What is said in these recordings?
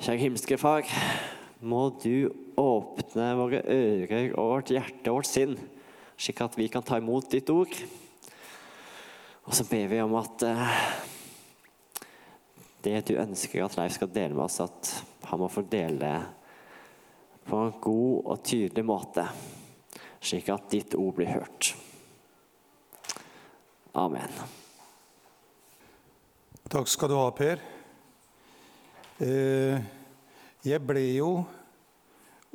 Kjære himmelske Far, må du åpne våre ører og vårt hjerte og vårt sinn, slik at vi kan ta imot ditt ord. Og så ber vi om at eh, det du ønsker at Leif skal dele med oss, at han må få dele det på en god og tydelig måte, slik at ditt ord blir hørt. Amen. Takk skal du ha, Per. Eh, Jeg ble jo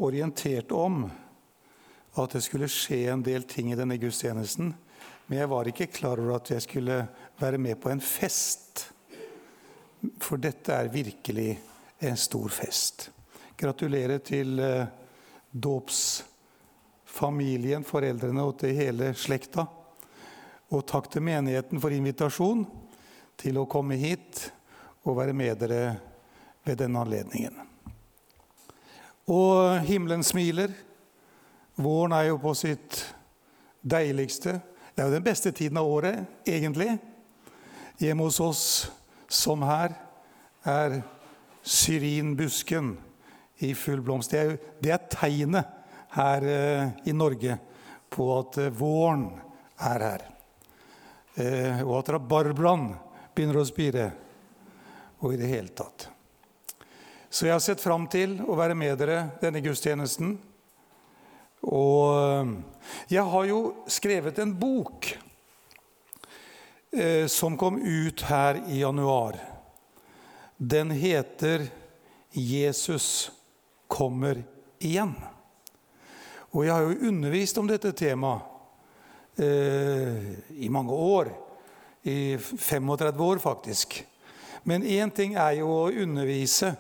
orientert om at det skulle skje en del ting i denne gudstjenesten, men jeg var ikke klar over at jeg skulle være med på en fest. For dette er virkelig en stor fest. Gratulerer til eh, dåpsfamilien, foreldrene og til hele slekta. Og takk til menigheten for invitasjon til å komme hit og være med dere ved denne anledningen. Og himmelen smiler. Våren er jo på sitt deiligste. Det er jo den beste tiden av året, egentlig. Hjemme hos oss, som her, er syrinbusken i full blomst. Det er, det er tegnet her eh, i Norge på at eh, våren er her. Eh, og at rabarbraen begynner å spire. Og i det hele tatt. Så jeg har sett fram til å være med dere denne gudstjenesten. Og eh, jeg har jo skrevet en bok eh, som kom ut her i januar. Den heter 'Jesus kommer igjen'. Og jeg har jo undervist om dette temaet eh, i mange år. I 35 år, faktisk. Men én ting er jo å undervise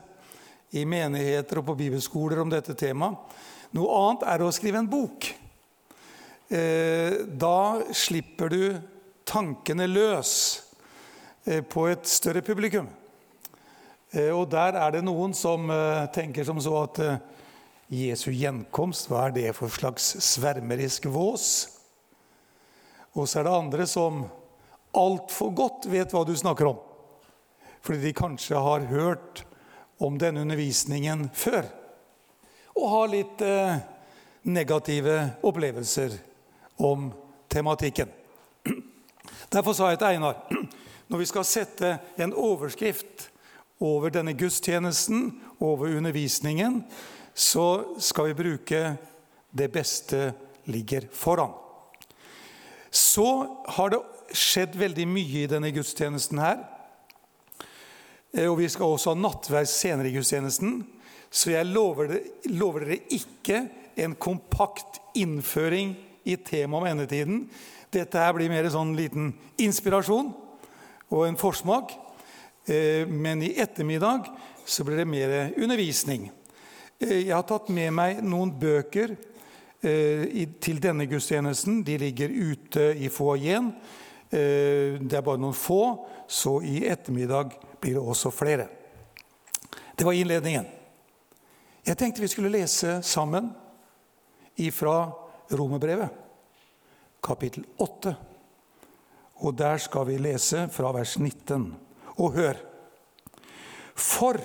i menigheter og på bibelskoler om dette temaet. Noe annet er å skrive en bok. Eh, da slipper du tankene løs eh, på et større publikum. Eh, og der er det noen som tenker som så at Jesu gjenkomst, hva er det for slags svermerisk vås? Og så er det andre som altfor godt vet hva du snakker om. Fordi de kanskje har hørt om denne undervisningen før. Og har litt eh, negative opplevelser om tematikken. Derfor sa jeg til Einar når vi skal sette en overskrift over denne gudstjenesten, over undervisningen, så skal vi bruke 'Det beste ligger foran'. Så har det skjedd veldig mye i denne gudstjenesten her. Eh, Og vi skal også ha nattverd senere i gudstjenesten. Så jeg lover, det, lover dere ikke en kompakt innføring i temaet om endetiden. Dette her blir mer sånn liten inspirasjon og en forsmak. Eh, Men i ettermiddag så blir det mer undervisning. Eh, Jeg har tatt med meg noen bøker til denne gudstjenesten. De ligger ute i foajeen. Eh, Det er bare noen få, så i ettermiddag blir det også flere. Det var innledningen. Jeg tenkte vi skulle lese sammen ifra Romerbrevet, kapittel 8. Og der skal vi lese fra vers 19. Og hør. For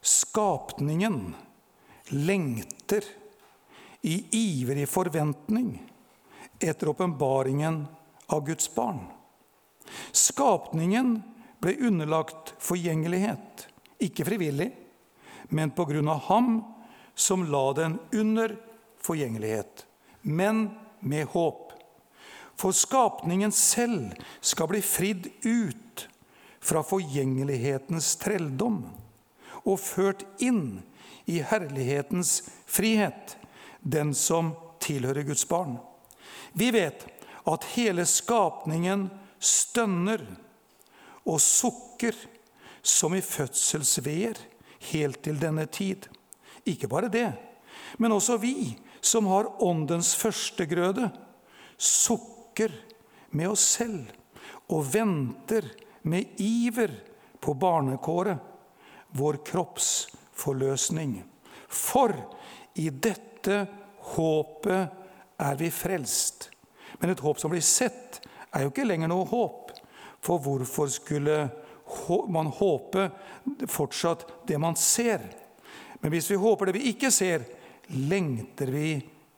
skapningen lengter i ivrig forventning etter åpenbaringen av Guds barn. Skapningen ble underlagt forgjengelighet, ikke frivillig, men på grunn av ham som la den under forgjengelighet, men med håp. For skapningen selv skal bli fridd ut fra forgjengelighetens trelldom og ført inn i herlighetens frihet, den som tilhører Guds barn. Vi vet at hele skapningen stønner og sukker som i fødselsveer helt til denne tid. Ikke bare det, men også vi som har åndens førstegrøde, sukker med oss selv og venter med iver på barnekåret, vår kropps forløsning. For i dette håpet er vi frelst. Men et håp som blir sett, er jo ikke lenger noe håp. For hvorfor skulle man håpe fortsatt det man ser? Men hvis vi håper det vi ikke ser, lengter vi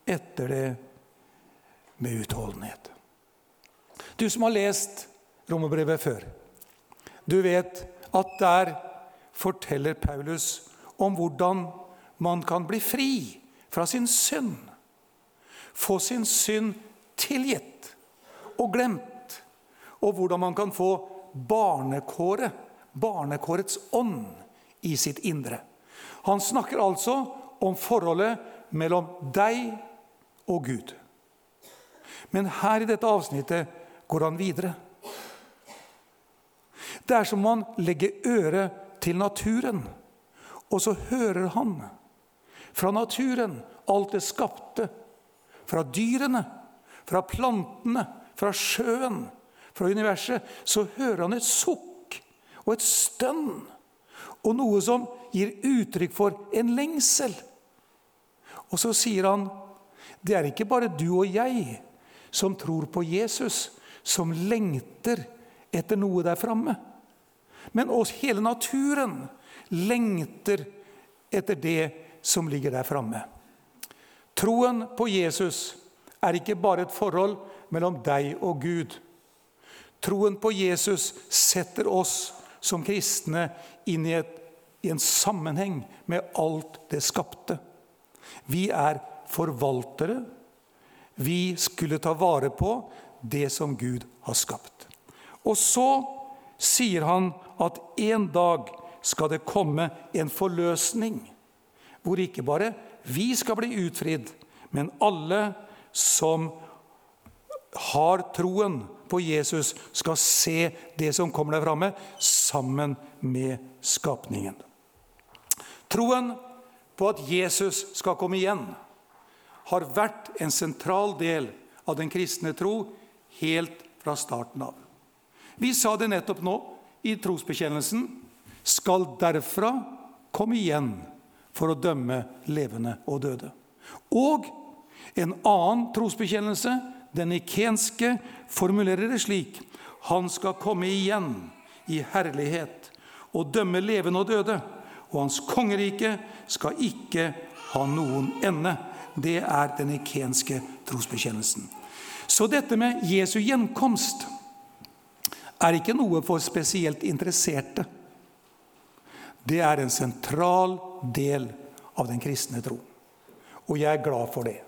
etter det med utholdenhet. Du som har lest romerbrevet før, du vet at der forteller Paulus om hvordan man kan bli fri fra sin synd. Få sin synd tilgitt og glemt. Og hvordan man kan få barnekåret, barnekårets ånd, i sitt indre. Han snakker altså om forholdet mellom deg og Gud. Men her i dette avsnittet går han videre. Det er som om han legger øret til naturen, og så hører han fra naturen alt det skapte. Fra dyrene, fra plantene, fra sjøen, fra universet. Så hører han et sukk og et stønn og noe som gir uttrykk for en lengsel. Og så sier han det er ikke bare du og jeg som tror på Jesus, som lengter etter noe der framme. Men også hele naturen lengter etter det som ligger der framme. Troen på Jesus er ikke bare et forhold mellom deg og Gud. Troen på Jesus setter oss som kristne inn i, et, i en sammenheng med alt det skapte. Vi er forvaltere. Vi skulle ta vare på det som Gud har skapt. Og så sier han at en dag skal det komme en forløsning, hvor ikke bare vi skal bli utfridd, men alle som har troen på Jesus, skal se det som kommer der framme, sammen med skapningen. Troen på at Jesus skal komme igjen, har vært en sentral del av den kristne tro helt fra starten av. Vi sa det nettopp nå i trosbekjennelsen. Skal derfra komme igjen for å dømme levende og døde. Og en annen trosbekjennelse, den ikenske, formulerer det slik. Han skal komme igjen i herlighet og dømme levende og døde. Og hans kongerike skal ikke ha noen ende. Det er den ikenske trosbekjennelsen. Så dette med Jesu gjenkomst er ikke noe for spesielt interesserte. Det er en sentral del av den kristne tro. Og jeg er glad for det.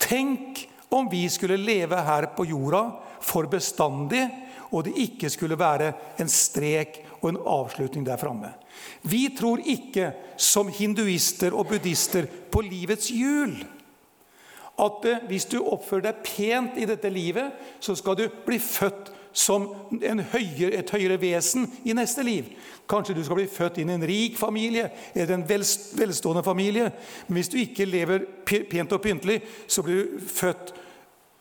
Tenk om vi skulle leve her på jorda for bestandig, og det ikke skulle være en strek og en avslutning der framme. Vi tror ikke, som hinduister og buddhister, på livets hjul at eh, hvis du oppfører deg pent i dette livet, så skal du bli født som høyere, et høyere vesen i neste liv. Kanskje du skal bli født inn i en rik familie eller en velstående familie. Men hvis du ikke lever pent og pyntelig, så blir du født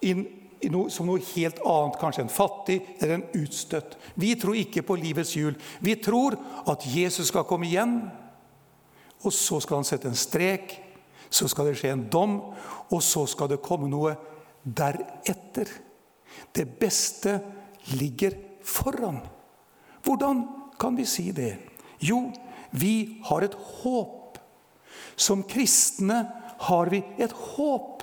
inn noe, som noe helt annet. Kanskje en fattig eller en utstøtt. Vi tror ikke på livets hjul. Vi tror at Jesus skal komme igjen, og så skal han sette en strek så skal det skje en dom, og så skal det komme noe deretter. Det beste ligger foran. Hvordan kan vi si det? Jo, vi har et håp. Som kristne har vi et håp.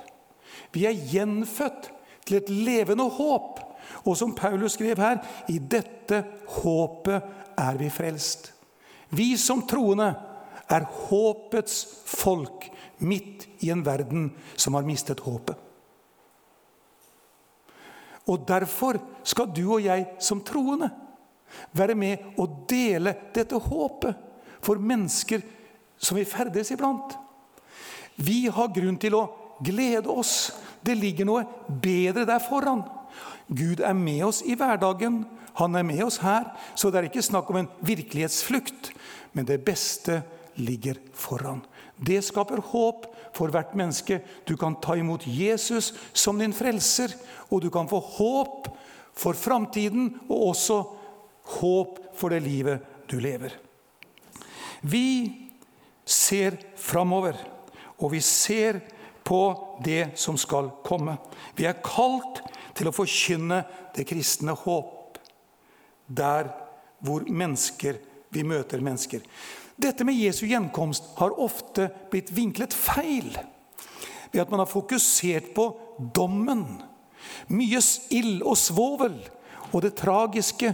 Vi er gjenfødt til et levende håp. Og som Paulus skrev her, i dette håpet er vi frelst. Vi som troende er håpets folk midt i en verden som har mistet håpet. Og Derfor skal du og jeg som troende være med og dele dette håpet for mennesker som vi ferdes iblant. Vi har grunn til å glede oss. Det ligger noe bedre der foran. Gud er med oss i hverdagen. Han er med oss her. Så det er ikke snakk om en virkelighetsflukt, men det beste ligger foran. Det skaper håp for hvert menneske. Du kan ta imot Jesus som din frelser, og du kan få håp for framtiden og også håp for det livet du lever. Vi ser framover, og vi ser på det som skal komme. Vi er kalt til å forkynne det kristne håp der hvor mennesker, vi møter mennesker. Dette med Jesu gjenkomst har ofte blitt vinklet feil ved at man har fokusert på dommen. Mye ild og svovel og det tragiske.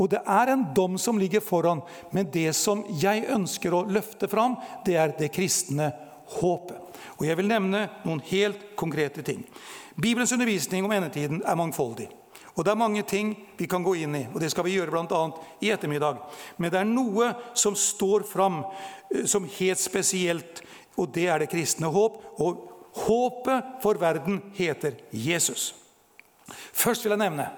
Og det er en dom som ligger foran, men det som jeg ønsker å løfte fram, det er det kristne håpet. Og Jeg vil nevne noen helt konkrete ting. Bibelens undervisning om endetiden er mangfoldig. Og Det er mange ting vi kan gå inn i, og det skal vi gjøre bl.a. i ettermiddag. Men det er noe som står fram eh, som helt spesielt, og det er det kristne håp. Og håpet for verden heter Jesus. Først vil jeg nevne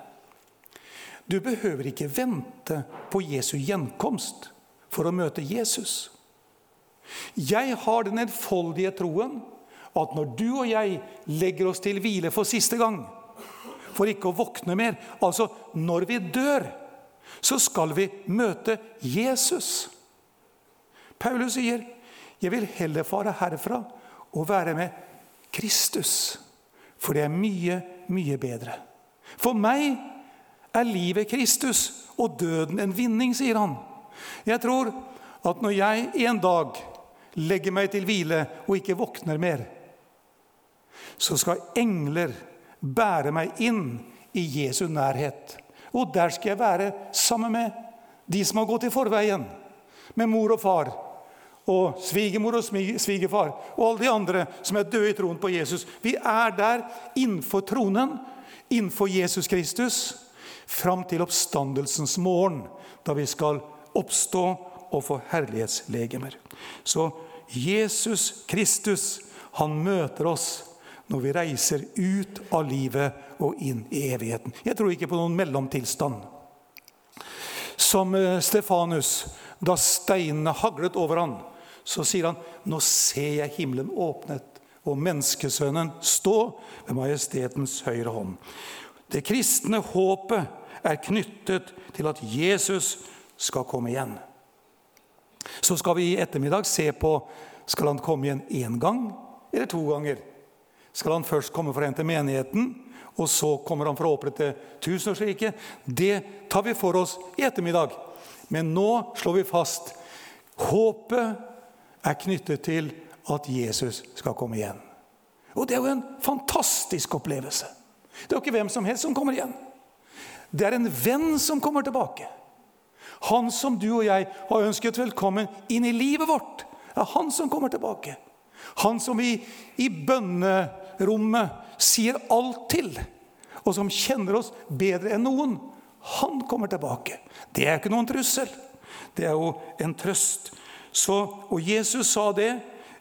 du behøver ikke vente på Jesu gjenkomst for å møte Jesus. Jeg har den enfoldige troen at når du og jeg legger oss til hvile for siste gang, for ikke å våkne mer. Altså, når vi dør, så skal vi møte Jesus. Paulus sier, 'Jeg vil heller fare herfra og være med Kristus', for det er mye, mye bedre. For meg er livet Kristus og døden en vinning, sier han. Jeg tror at når jeg en dag legger meg til hvile og ikke våkner mer, så skal engler bære meg inn i Jesu nærhet. Og der skal jeg være sammen med de som har gått i forveien. Med mor og far og svigermor og svigerfar og alle de andre som er døde i troen på Jesus. Vi er der innenfor tronen, innenfor Jesus Kristus, fram til oppstandelsens morgen, da vi skal oppstå og få herlighetslegemer. Så Jesus Kristus, han møter oss når vi reiser ut av livet og inn i evigheten. Jeg tror ikke på noen mellomtilstand. Som eh, Stefanus, da steinene haglet over han, så sier han nå ser jeg himmelen åpnet og menneskesønnen stå ved majestetens høyre hånd. Det kristne håpet er knyttet til at Jesus skal komme igjen. Så skal vi i ettermiddag se på skal han komme igjen én gang eller to ganger skal han først komme for å hente menigheten, og så kommer han for å opprette tusenårsriket. Det tar vi for oss i ettermiddag. Men nå slår vi fast håpet er knyttet til at Jesus skal komme igjen. Og det er jo en fantastisk opplevelse. Det er jo ikke hvem som helst som kommer igjen. Det er en venn som kommer tilbake. Han som du og jeg har ønsket velkommen inn i livet vårt, er han som kommer tilbake. Han som vi i bønnerommet sier alt til, og som kjenner oss bedre enn noen, han kommer tilbake. Det er ikke noen trussel. Det er jo en trøst. Så, og Jesus sa det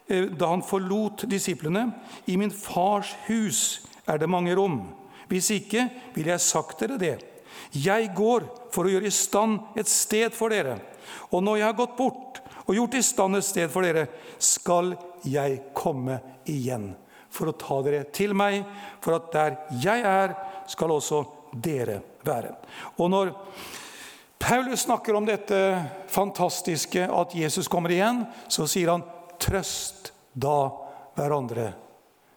eh, da han forlot disiplene. I min fars hus er det mange rom. Hvis ikke ville jeg sagt dere det. Jeg går for å gjøre i stand et sted for dere. Og når jeg har gått bort og gjort i stand et sted for dere, skal jeg komme igjen for å ta dere til meg, for at der jeg er, skal også dere være. Og når Paulus snakker om dette fantastiske at Jesus kommer igjen, så sier han 'trøst da hverandre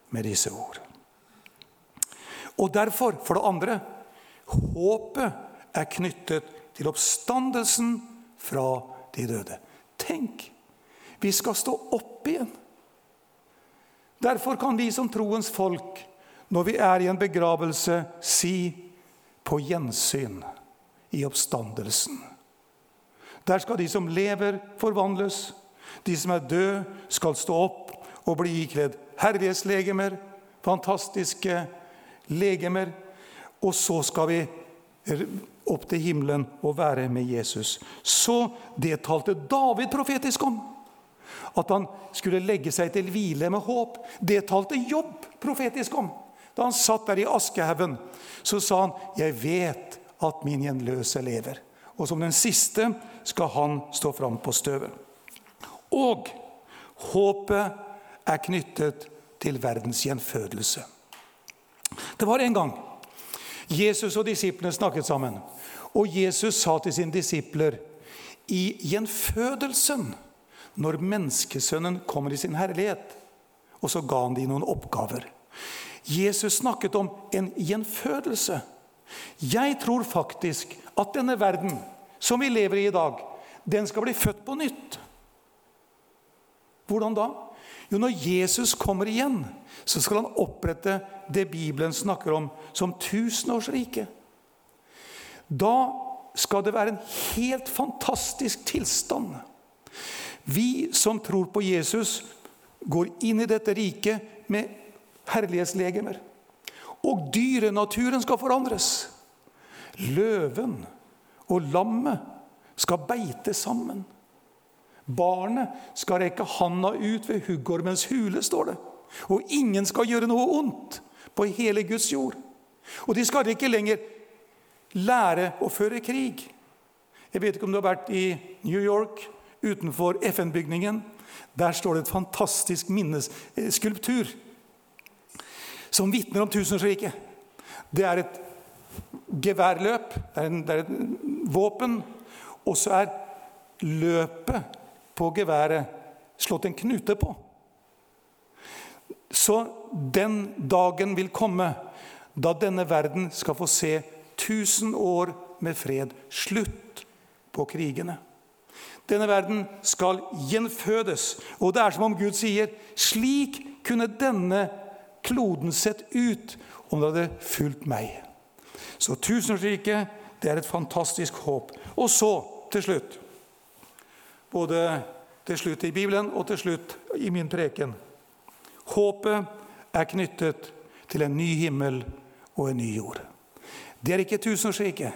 med disse ord'. Og derfor, for det andre, håpet er knyttet til oppstandelsen fra de døde. Tenk, vi skal stå opp igjen. Derfor kan vi som troens folk, når vi er i en begravelse, si 'på gjensyn i oppstandelsen'. Der skal de som lever, forvandles. De som er døde, skal stå opp og bli ikledd herlighetslegemer, fantastiske legemer. Og så skal vi opp til himmelen og være med Jesus. Så det talte David profetisk om at han skulle legge seg til hvile med håp. Det talte Jobb profetisk om. Da han satt der i askehaugen, så sa han, 'Jeg vet at min gjenløse lever.' Og som den siste skal han stå fram på støvet. Og håpet er knyttet til verdens gjenfødelse. Det var en gang Jesus og disiplene snakket sammen. Og Jesus sa til sine disipler i gjenfødelsen når menneskesønnen kommer i sin herlighet. Og så ga han dem noen oppgaver. Jesus snakket om en gjenfødelse. Jeg tror faktisk at denne verden som vi lever i i dag, den skal bli født på nytt. Hvordan da? Jo, når Jesus kommer igjen, så skal han opprette det Bibelen snakker om som tusenårsriket. Da skal det være en helt fantastisk tilstand. Vi som tror på Jesus, går inn i dette riket med herlighetslegemer. Og dyrenaturen skal forandres. Løven og lammet skal beite sammen. Barnet skal rekke handa ut ved huggormens hule, står det. Og ingen skal gjøre noe ondt på hele Guds jord. Og de skal ikke lenger lære å føre krig. Jeg vet ikke om du har vært i New York, utenfor FN-bygningen. Der står det et fantastisk minneskulptur som vitner om tusenårsriket. Det er et geværløp, det er, en, det er et våpen, og så er løpet på geværet slått en knute på. Så den dagen vil komme da denne verden skal få se 1000 år med fred. Slutt på krigene. Denne verden skal gjenfødes. Og det er som om Gud sier slik kunne denne kloden sett ut om det hadde fulgt meg. Så tusenårsriket, det er et fantastisk håp. Og så, til slutt Både til slutt i Bibelen og til slutt i min preken. Håpet er knyttet til en ny himmel og en ny jord. Det er ikke tusenårsriket.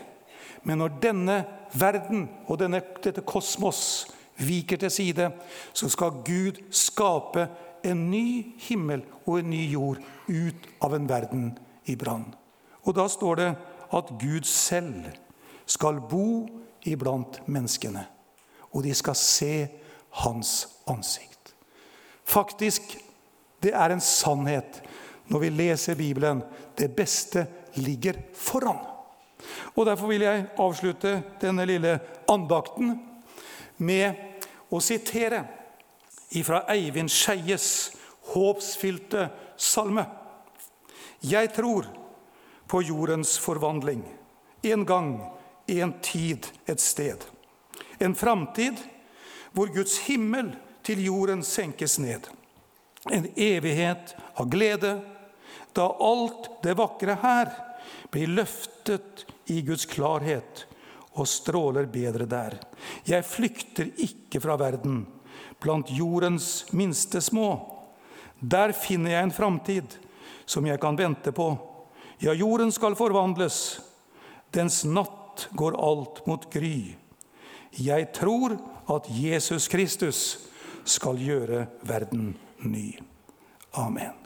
Men når denne verden og denne, dette kosmos viker til side, så skal Gud skape en ny himmel og en ny jord ut av en verden i brann. Og da står det at Gud selv skal bo iblant menneskene. Og de skal se hans ansikt. Faktisk, det er en sannhet når vi leser Bibelen. Det beste ligger foran. Og Derfor vil jeg avslutte denne lille andakten med å sitere ifra Eivind Skeies håpsfylte salme. Jeg tror på jordens forvandling. En gang, en tid, et sted. En framtid hvor Guds himmel til jorden senkes ned. En evighet av glede, da alt det vakre her blir løftet i Guds klarhet og stråler bedre der. Jeg flykter ikke fra verden, blant jordens minste små. Der finner jeg en framtid som jeg kan vente på. Ja, jorden skal forvandles. Dens natt går alt mot gry. Jeg tror at Jesus Kristus skal gjøre verden ny. Amen.